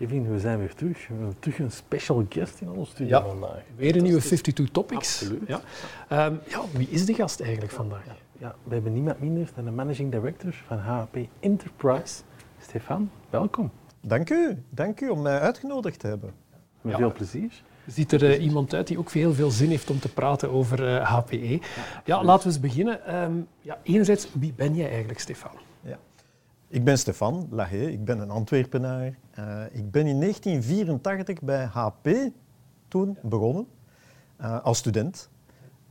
Kevin, we zijn weer terug. We hebben terug een special guest in onze studio Ja. vandaag. Weer een nieuwe 52 Topics. Absoluut. Ja. Ehm, ja, wie is de gast eigenlijk vandaag? Ja, we hebben niemand minder dan de managing director van HP Enterprise. Stefan, welkom. Dank u, dank u om mij uitgenodigd te hebben. Met Ja. veel plezier. Ziet er eh, iemand uit die ook heel veel zin heeft om te praten over eh, HPE? Ja, laten we eens beginnen. Ehm, ja, enerzijds, wie ben jij eigenlijk, Stefan? Ik ben Stefan Lahé, ik ben een Antwerpenaar. Eh, ik ben in 1984 bij HP toen begonnen, eh, als student,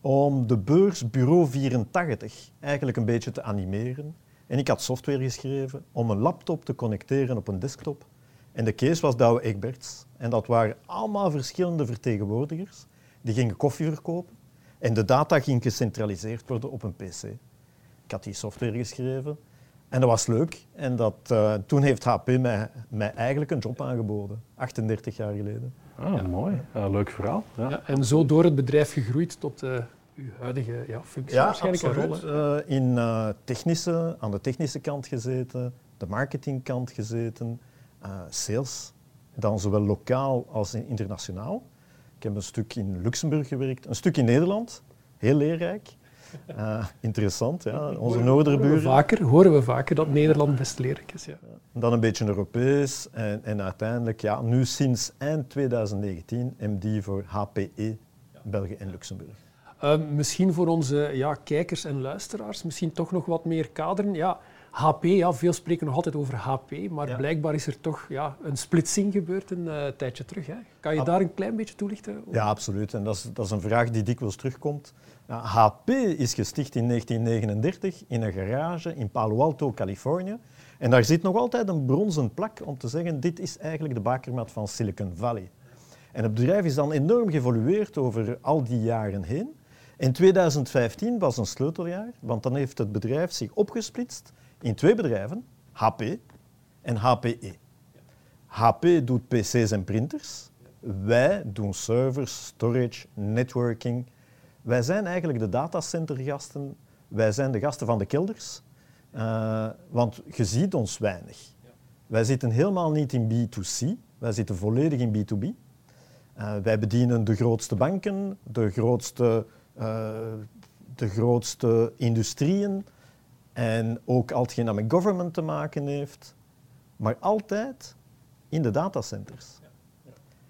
om de beurs Bureau 84 eigenlijk een beetje te animeren. En ik had software geschreven om een laptop te connecteren op een desktop. En de case was Douwe Egberts. En dat waren allemaal verschillende vertegenwoordigers. Die gingen koffie verkopen. En de data ging gecentraliseerd worden op een pc. Ik had die software geschreven. En dat was leuk. En dat, eh, toen heeft HP mij, mij eigenlijk een job aangeboden. 38 jaar geleden. Ah, mooi. Ja, leuk verhaal. Ja. Ja, en zo door het bedrijf gegroeid tot eh, uw huidige ja, functie waarschijnlijk en rol. absoluut. hè? Eh, in, eh, technische, aan de technische kant gezeten, de marketingkant gezeten, eh, sales. Dan zowel lokaal als in- internationaal. Ik heb een stuk in Luxemburg gewerkt, een stuk in Nederland. Heel leerrijk. Eh, interessant, ja. Onze noorderburen. vaker, horen we vaker dat Nederland best leerlijk is. Ja. Dan een beetje Europees en, en uiteindelijk, ja, nu sinds eind 2019, MD voor HPE, België en Luxemburg. Ehm, misschien voor onze ja, kijkers en luisteraars, misschien toch nog wat meer kaderen. Ja, HP, ja, veel spreken nog altijd over HP, maar Ja. blijkbaar is er toch ja, een splitsing gebeurd een eh, tijdje terug. Hè. Kan je Ab- daar een klein beetje toelichten? Ja, absoluut. En dat is, dat is een vraag die dikwijls terugkomt. HP is gesticht in 1939 in een garage in Palo Alto, Californië. En daar zit nog altijd een bronzen plak om te zeggen, dit is eigenlijk de bakermat van Silicon Valley. En het bedrijf is dan enorm geëvolueerd over al die jaren heen. En 2015 was een sleuteljaar, want dan heeft het bedrijf zich opgesplitst in twee bedrijven, HP en HPE. HP doet PC's en printers. Wij doen servers, storage, networking. Wij zijn eigenlijk de datacentergasten. Wij zijn de gasten van de kelders. Eh, want je ziet ons weinig. Wij zitten helemaal niet in B2C. Wij zitten volledig in B2B. Eh, wij bedienen de grootste banken, de grootste, eh, de grootste industrieën en ook al hetgeen dat met government te maken heeft. Maar altijd in de datacenters.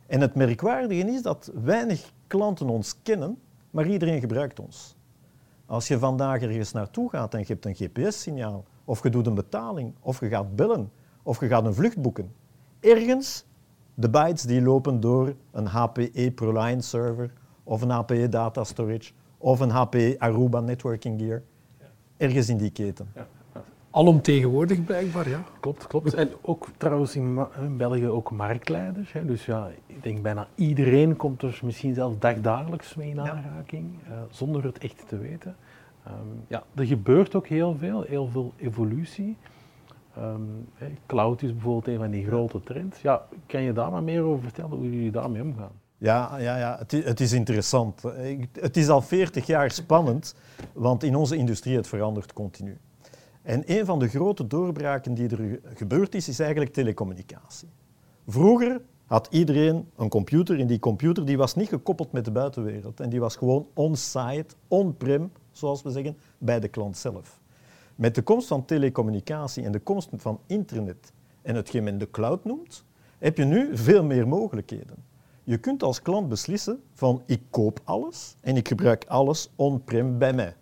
En het merkwaardige is dat weinig klanten ons kennen, maar iedereen gebruikt ons. Als je vandaag ergens naartoe gaat en je hebt een GPS-signaal, of je doet een betaling, of je gaat bellen, of je gaat een vlucht boeken, ergens de bytes die lopen door een HPE ProLine server, of een HPE data storage, of een HPE Aruba networking gear. Ergens in die keten. Alomtegenwoordig blijkbaar, ja. Klopt, klopt. En ook trouwens in, België ook marktleiders. Hè. Dus ja, ik denk bijna iedereen komt er misschien zelfs dagdagelijks mee in aanraking, eh, zonder het echt te weten. Ehm, ja, er gebeurt ook heel veel, heel veel evolutie. Ehm, hè, cloud is bijvoorbeeld een van die grote trends. Ja, kan je daar maar meer over vertellen, hoe jullie daarmee omgaan? Ja, ja, ja het, is, het is interessant. Het is al 40 jaar spannend, want in onze industrie het verandert continu. En een van de grote doorbraken die er gebeurd is, is eigenlijk telecommunicatie. Vroeger had iedereen een computer en die computer die was niet gekoppeld met de buitenwereld. En die was gewoon on-site, on-prem, zoals we zeggen, bij de klant zelf. Met de komst van telecommunicatie en de komst van internet en hetgeen men de cloud noemt, heb je nu veel meer mogelijkheden. Je kunt als klant beslissen van ik koop alles en ik gebruik alles on-prem bij mij.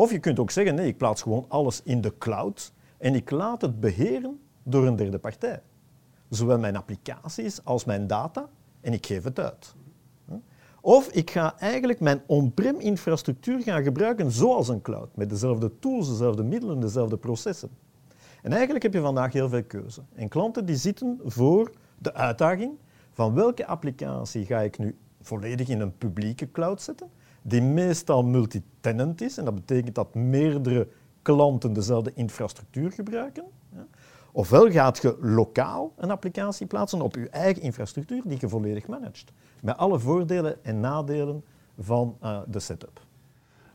Of je kunt ook zeggen nee, ik plaats gewoon alles in de cloud en ik laat het beheren door een derde partij. Zowel mijn applicaties als mijn data en ik geef het uit. Of ik ga eigenlijk mijn on-prem infrastructuur gaan gebruiken zoals een cloud, met dezelfde tools, dezelfde middelen, dezelfde processen. En eigenlijk heb je vandaag heel veel keuze. En klanten die zitten voor de uitdaging van welke applicatie ga ik nu volledig in een publieke cloud zetten, die meestal multi-tenant is. En dat betekent dat meerdere klanten dezelfde infrastructuur gebruiken. Ofwel gaat je lokaal een applicatie plaatsen op je eigen infrastructuur die je volledig managt. Met alle voordelen en nadelen van uh, de setup.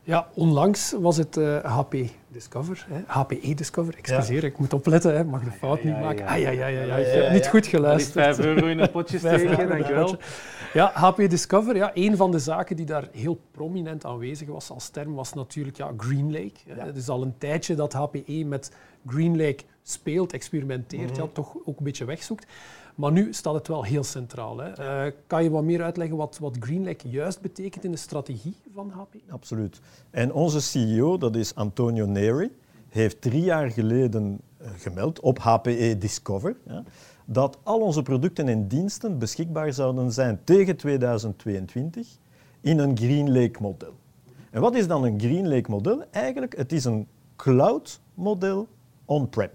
Ja, onlangs was het uh, HP Discover, hè? HPE Discover, excuseer, ik moet opletten, hè? mag de fout niet maken. Ah, ja, ja, ja, ja, je hebt niet goed geluisterd. 5 euro in een potje steken, dankjewel. Ja, HP Discover, ja, een van de zaken die daar heel prominent aanwezig was als term, was natuurlijk ja, GreenLake. Het is al een tijdje dat HPE met GreenLake speelt, experimenteert, mm ja, toch ook een beetje wegzoekt. Maar nu staat het wel heel centraal. Hè. Uh, kan je wat meer uitleggen wat, wat GreenLake juist betekent in de strategie van HP? Absoluut. En onze CEO, dat is Antonio Neri, heeft drie jaar geleden uh, gemeld op HPE Discover ja, dat al onze producten en diensten beschikbaar zouden zijn tegen 2022 in een GreenLake-model. En wat is dan een GreenLake-model? Eigenlijk, het is een cloud-model on-prem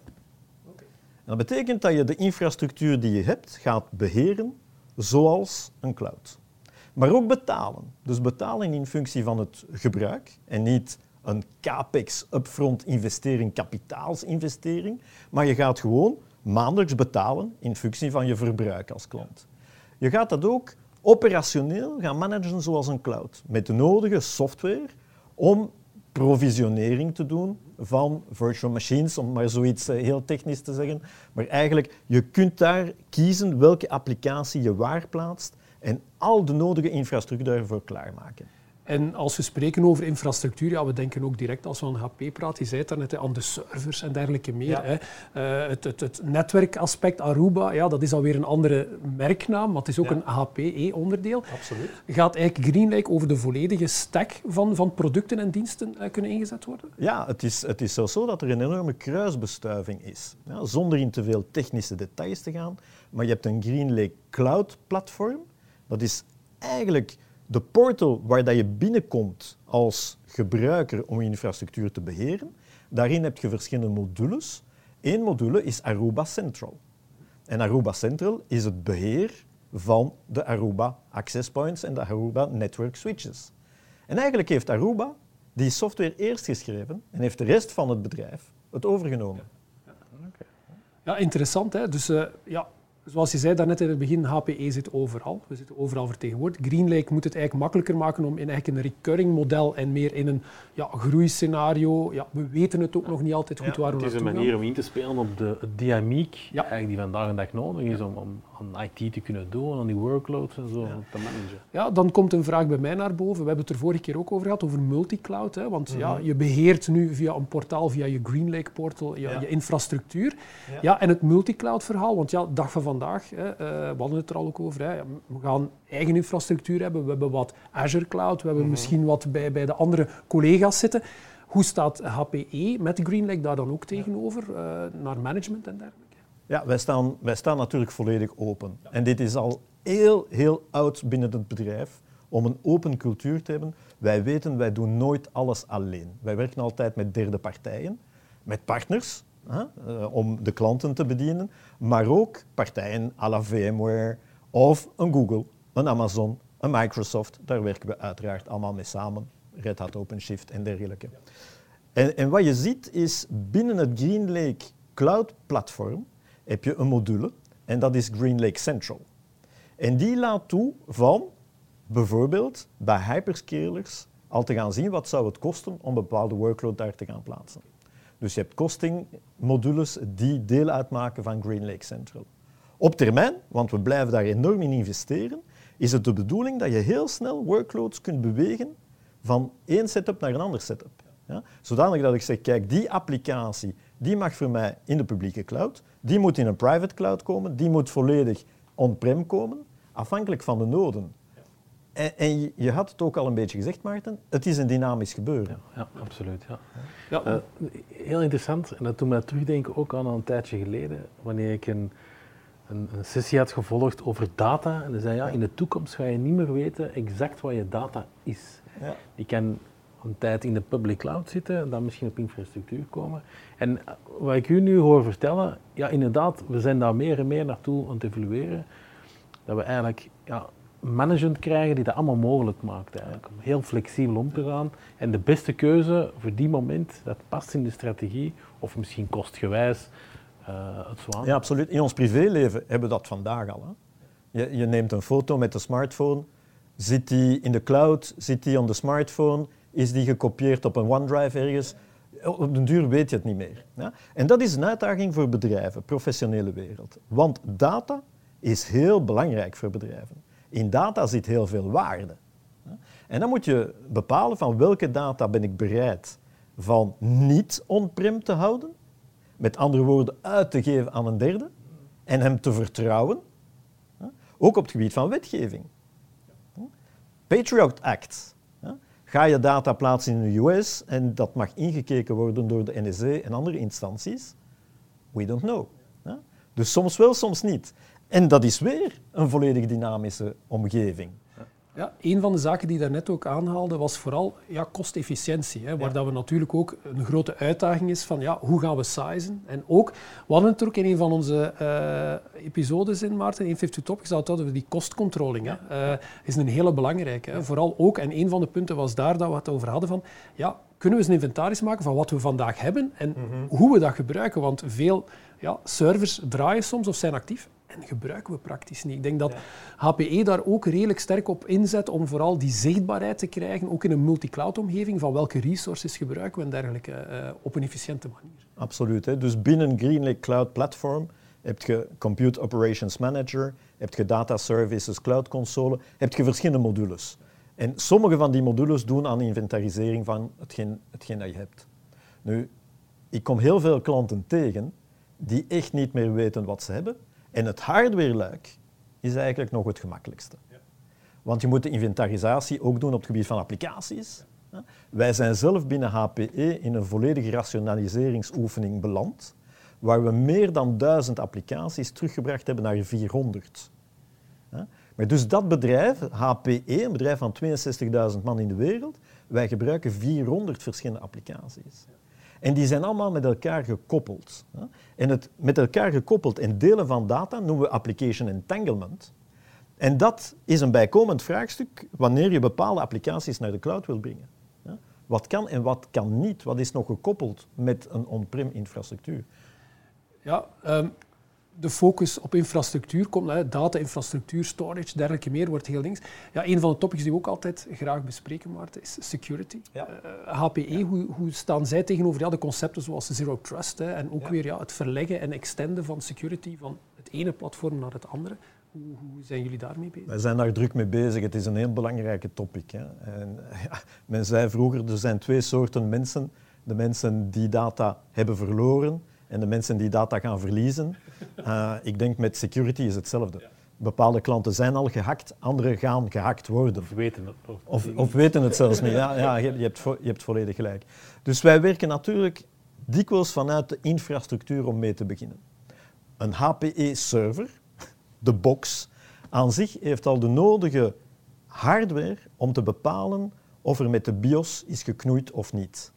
dat betekent dat je de infrastructuur die je hebt gaat beheren zoals een cloud. Maar ook betalen. Dus betalen in functie van het gebruik en niet een capex upfront investering, kapitaalsinvestering, maar je gaat gewoon maandelijks betalen in functie van je verbruik als klant. Je gaat dat ook operationeel gaan managen zoals een cloud, met de nodige software om provisionering te doen van virtual machines, om maar zoiets eh, heel technisch te zeggen. Maar eigenlijk, je kunt daar kiezen welke applicatie je waar plaatst en al de nodige infrastructuur daarvoor klaarmaken. En als we spreken over infrastructuur, ja, we denken ook direct als we aan HP praten, je zei het daarnet, aan de servers en dergelijke meer. Hè. Uh, het, het, het, netwerkaspect Aruba, ja, dat is alweer een andere merknaam, maar het is ook een HPE-onderdeel. Absoluut. Gaat eigenlijk GreenLake over de volledige stack van, van producten en diensten uh, kunnen ingezet worden? Ja, het is, het is zo dat er een enorme kruisbestuiving is. Ja, zonder in te veel technische details te gaan. Maar je hebt een GreenLake Cloud-platform. Dat is eigenlijk de portal waar dat je binnenkomt als gebruiker om je infrastructuur te beheren, daarin heb je verschillende modules. Eén module is Aruba Central. En Aruba Central is het beheer van de Aruba Access Points en de Aruba Network Switches. En eigenlijk heeft Aruba die software eerst geschreven en heeft de rest van het bedrijf het overgenomen. Ja, interessant. Hè? Dus uh, ja, zoals je zei daarnet in het begin, HPE zit overal. We zitten overal vertegenwoordigd. GreenLake moet het eigenlijk makkelijker maken om in eigenlijk een recurring model en meer in een ja, groeiscenario. Ja, we weten het ook nog niet altijd goed waar we Het is een manier om in te spelen op de dynamiek eigenlijk die vandaag de dag nodig is om, om aan IT te kunnen doen, aan die workloads en zo te managen. Ja, dan komt een vraag bij mij naar boven. We hebben het er vorige keer ook over gehad, over multicloud. Hè? Want ja, mhm. je beheert nu via een portaal, via je GreenLake portal, je, je infrastructuur. Ja. en het multicloud verhaal, want ja, dag van vandaag, hè, uh, we hadden het er al ook over, hè, we gaan eigen infrastructuur hebben. We hebben wat Azure Cloud, we hebben mhm. misschien wat bij, bij de andere collega's zitten. Hoe staat HPE met GreenLake daar dan ook tegenover, uh, naar management en dergelijke? Ja, wij staan, wij staan natuurlijk volledig open. En dit is al heel, heel oud binnen het bedrijf om een open cultuur te hebben. Wij weten, wij doen nooit alles alleen. Wij werken altijd met derde partijen, met partners, uh, om de klanten te bedienen, maar ook partijen à la VMware of een Google, een Amazon, een Microsoft. Daar werken we uiteraard allemaal mee samen. Red Hat OpenShift en dergelijke. En, en wat je ziet is binnen het GreenLake Cloud platform heb je een module en dat is GreenLake Central. En die laat toe van bijvoorbeeld bij hyperscalers al te gaan zien wat zou het kosten om een bepaalde workload daar te gaan plaatsen. Dus je hebt costingmodules die deel uitmaken van GreenLake Central. Op termijn, want we blijven daar enorm in investeren, is het de bedoeling dat je heel snel workloads kunt bewegen van één setup naar een ander setup. Ja? Zodanig dat ik zeg, kijk, die applicatie die mag voor mij in de publieke cloud, die moet in een private cloud komen, die moet volledig on-prem komen, afhankelijk van de noden. En, en, je had het ook al een beetje gezegd, Maarten, het is een dynamisch gebeuren. Ja, ja absoluut. Ja. ja. Uh, heel interessant, en dat doet mij terugdenken ook aan een tijdje geleden, wanneer ik een, een, een sessie had gevolgd over data. En dan zei ja, in de toekomst ga je niet meer weten exact wat je data is. Ja. Die kan een tijd in de public cloud zitten en dan misschien op infrastructuur komen. En wat ik u nu hoor vertellen, ja inderdaad, we zijn daar meer en meer naartoe aan het evolueren. Dat we eigenlijk ja, management krijgen die dat allemaal mogelijk maakt eigenlijk. Heel flexibel om te gaan. En de beste keuze voor die moment, dat past in de strategie, of misschien kostgewijs, uh, het zwaan. Ja, absoluut. In ons privéleven hebben we dat vandaag al. Je, je neemt een foto met de smartphone, zit die in de cloud, zit die op de smartphone, is die gekopieerd op een OneDrive ergens? Op den duur weet je het niet meer. Ja? En dat is een uitdaging voor bedrijven, professionele wereld. Want data is heel belangrijk voor bedrijven. In data zit heel veel waarde. En dan moet je bepalen van welke data ben ik bereid van niet on-prem te houden, met andere woorden uit te geven aan een derde en hem te vertrouwen, ook op het gebied van wetgeving. Patriot Act. Ga je data plaatsen in de US en dat mag ingekeken worden door de NSA en andere instanties? We don't know. Dus soms wel, soms niet. En dat is weer een volledig dynamische omgeving. Ja, een van de zaken die daar net ook aanhaalde was vooral ja, kostefficiëntie. Hè, waar dat we natuurlijk ook een grote uitdaging is van ja, hoe gaan we sizen. En ook, we hadden het er ook in een van onze uh, episodes in, Maarten, in 52 Topics, dat over die kostcontrolling. Hè. Uh, is een hele belangrijke. Hè. Vooral ook, en een van de punten was daar dat we het over hadden van ja, kunnen we eens een inventaris maken van wat we vandaag hebben en mhm. hoe we dat gebruiken. Want veel ja, servers draaien soms of zijn actief en gebruiken we praktisch niet. Ik denk dat HPE daar ook redelijk sterk op inzet om vooral die zichtbaarheid te krijgen, ook in een multi-cloud-omgeving, van welke resources gebruiken we en dergelijke, uh, op een efficiënte manier. Absoluut. Hè. Dus binnen GreenLake Cloud Platform heb je Compute Operations Manager, heb je Data Services Cloud Console, heb je verschillende modules. En sommige van die modules doen aan inventarisering van hetgeen, hetgeen dat je hebt. Nu, ik kom heel veel klanten tegen die echt niet meer weten wat ze hebben en het hardwareluik is eigenlijk nog het gemakkelijkste. Want je moet de inventarisatie ook doen op het gebied van applicaties. Wij zijn zelf binnen HPE in een volledige rationaliseringsoefening beland, waar we meer dan duizend applicaties teruggebracht hebben naar 400. Maar dus dat bedrijf, HPE, een bedrijf van 62.000 man in de wereld, wij gebruiken 400 verschillende applicaties. En die zijn allemaal met elkaar gekoppeld. En het met elkaar gekoppeld en delen van data noemen we application entanglement. En dat is een bijkomend vraagstuk wanneer je bepaalde applicaties naar de cloud wil brengen. Wat kan en wat kan niet? Wat is nog gekoppeld met een on-prem infrastructuur? Ja, um, de focus op infrastructuur komt, data-infrastructuur, storage, dergelijke meer, wordt heel links. Ja, een van de topics die we ook altijd graag bespreken, Maarten, is security. Ja. HPE, eh, hoe, hoe, staan zij tegenover ja, de concepten zoals Zero Trust hè, en ook weer ja, het verleggen en extenden van security van het ene platform naar het andere? Hoe, hoe, zijn jullie daarmee bezig? Wij zijn daar druk mee bezig. Het is een heel belangrijke topic. Hè. En, ja, men zei vroeger, er zijn twee soorten mensen. De mensen die data hebben verloren en de mensen die data gaan verliezen. Uh, ik denk met security is hetzelfde. Bepaalde klanten zijn al gehackt, andere gaan gehackt worden. Of weten het. Of, of weten het zelfs niet. Ja, ja je, hebt, je hebt volledig gelijk. Dus wij werken natuurlijk dikwijls vanuit de infrastructuur om mee te beginnen. Een HPE-server, de box, aan zich heeft al de nodige hardware om te bepalen of er met de BIOS is geknoeid of niet.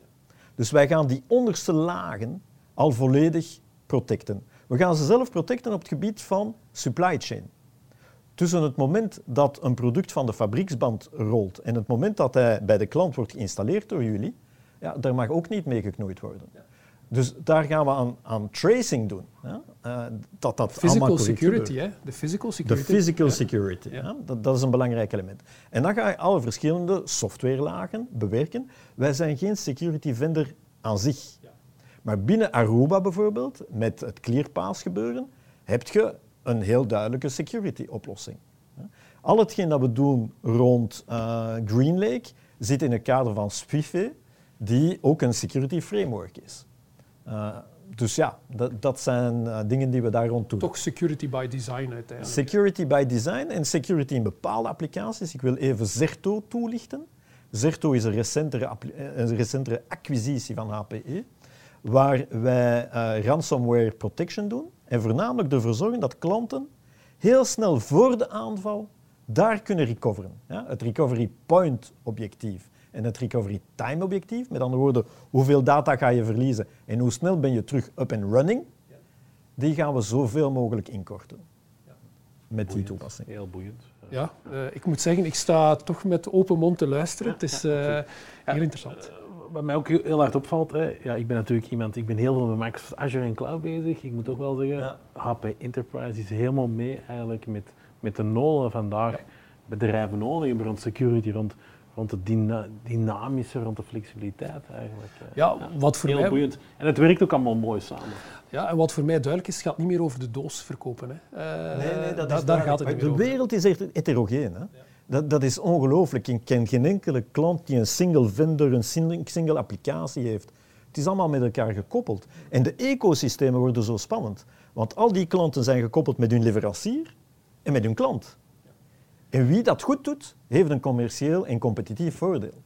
Dus wij gaan die onderste lagen al volledig protecten. We gaan ze zelf protecten op het gebied van supply chain. Tussen het moment dat een product van de fabrieksband rolt en het moment dat hij bij de klant wordt geïnstalleerd door jullie, ja, daar mag ook niet mee geknoeid worden. Dus daar gaan we aan, aan tracing doen. Ja? Uh, dat dat physical security, hè? De physical security. De physical security, ja. Dat, dat, is een belangrijk element. En dan ga je alle verschillende softwarelagen bewerken. Wij zijn geen security vendor aan zich. Maar binnen Aruba bijvoorbeeld, met het ClearPass gebeuren, heb je een heel duidelijke security oplossing. Al hetgeen dat we doen rond uh, GreenLake zit in het kader van SWIFE, die ook een security framework is. Uh, dus ja, dat, dat zijn uh, dingen die we daar rond doen. Toch security by design uiteindelijk. Security by design en security in bepaalde applicaties. Ik wil even Zerto toelichten. Zerto is een recentere, een recentere acquisitie van HPE waar wij uh, ransomware protection doen en voornamelijk ervoor zorgen dat klanten heel snel voor de aanval daar kunnen recoveren. Ja, het recovery point objectief en het recovery time objectief, met andere woorden, hoeveel data ga je verliezen en hoe snel ben je terug up and running, die gaan we zoveel mogelijk inkorten met die toepassing. Heel boeiend. Ja, ik moet zeggen, ik sta toch met open mond te luisteren. het is heel interessant wat mij ook heel hard opvalt, hè, ja, ik ben natuurlijk iemand, ik ben heel veel met Microsoft Azure en Cloud bezig. Ik moet ook wel zeggen, HP Enterprise is helemaal mee eigenlijk met, met de noden vandaag. Ja. Bedrijven nodig hebben rond security, rond, rond het dynamische, rond de flexibiliteit eigenlijk. Ja, wat voor heel mij... boeiend. En het werkt ook allemaal mooi samen. Ja, en wat voor mij duidelijk is, het gaat niet meer over de doos verkopen. Hè. Uh, nee, nee, dat is daar gaat het niet De wereld is echt heterogeen. Hè? Dat, dat is ongelooflijk. Ik ken geen enkele klant die een single vendor, een single applicatie heeft. Het is allemaal met elkaar gekoppeld. En de ecosystemen worden zo spannend. Want al die klanten zijn gekoppeld met hun leverancier en met hun klant. En wie dat goed doet, heeft een commercieel en competitief voordeel.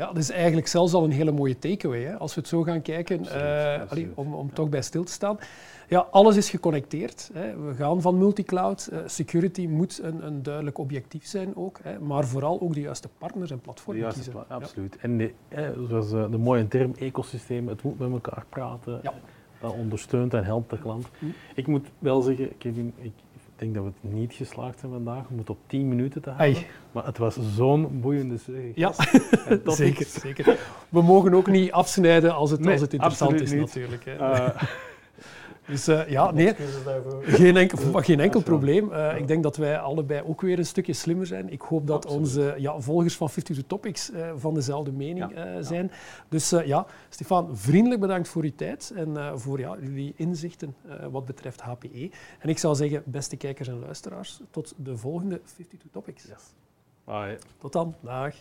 Ja, dat is eigenlijk zelfs al een hele mooie takeaway. Hè? Als we het zo gaan kijken, uh, om, om toch bij stil te staan. Ja, alles is geconnecteerd. Hè. We gaan van multicloud. Uh, security moet een, een, duidelijk objectief zijn ook. Hè. Maar vooral ook de juiste partners en platformen de kiezen. absoluut. En de, zoals de mooie term ecosysteem, het moet met elkaar praten. Ja. Dat ondersteunt en helpt de klant. Hm. Ik moet wel zeggen, Kevin, ik denk dat we het niet geslaagd zijn vandaag. We moeten op 10 minuten te houden. Maar het was zo'n boeiende Ja, zeker, zeker. We mogen ook niet afsnijden als het, als het interessant is, natuurlijk. Hè. Uh, dus uh, ja, nee, geen enkel, geen enkel probleem. Uh, ik denk dat wij allebei ook weer een stukje slimmer zijn. Ik hoop dat Absoluut. onze ja, volgers van 52 Topics uh, van dezelfde mening ja. zijn. Dus ja, Stefan, vriendelijk bedankt voor uw tijd en voor ja, jullie inzichten wat betreft HPE. En ik zou zeggen, beste kijkers en luisteraars, tot de volgende 52 Topics. Yes. Bye. Tot dan. Dag.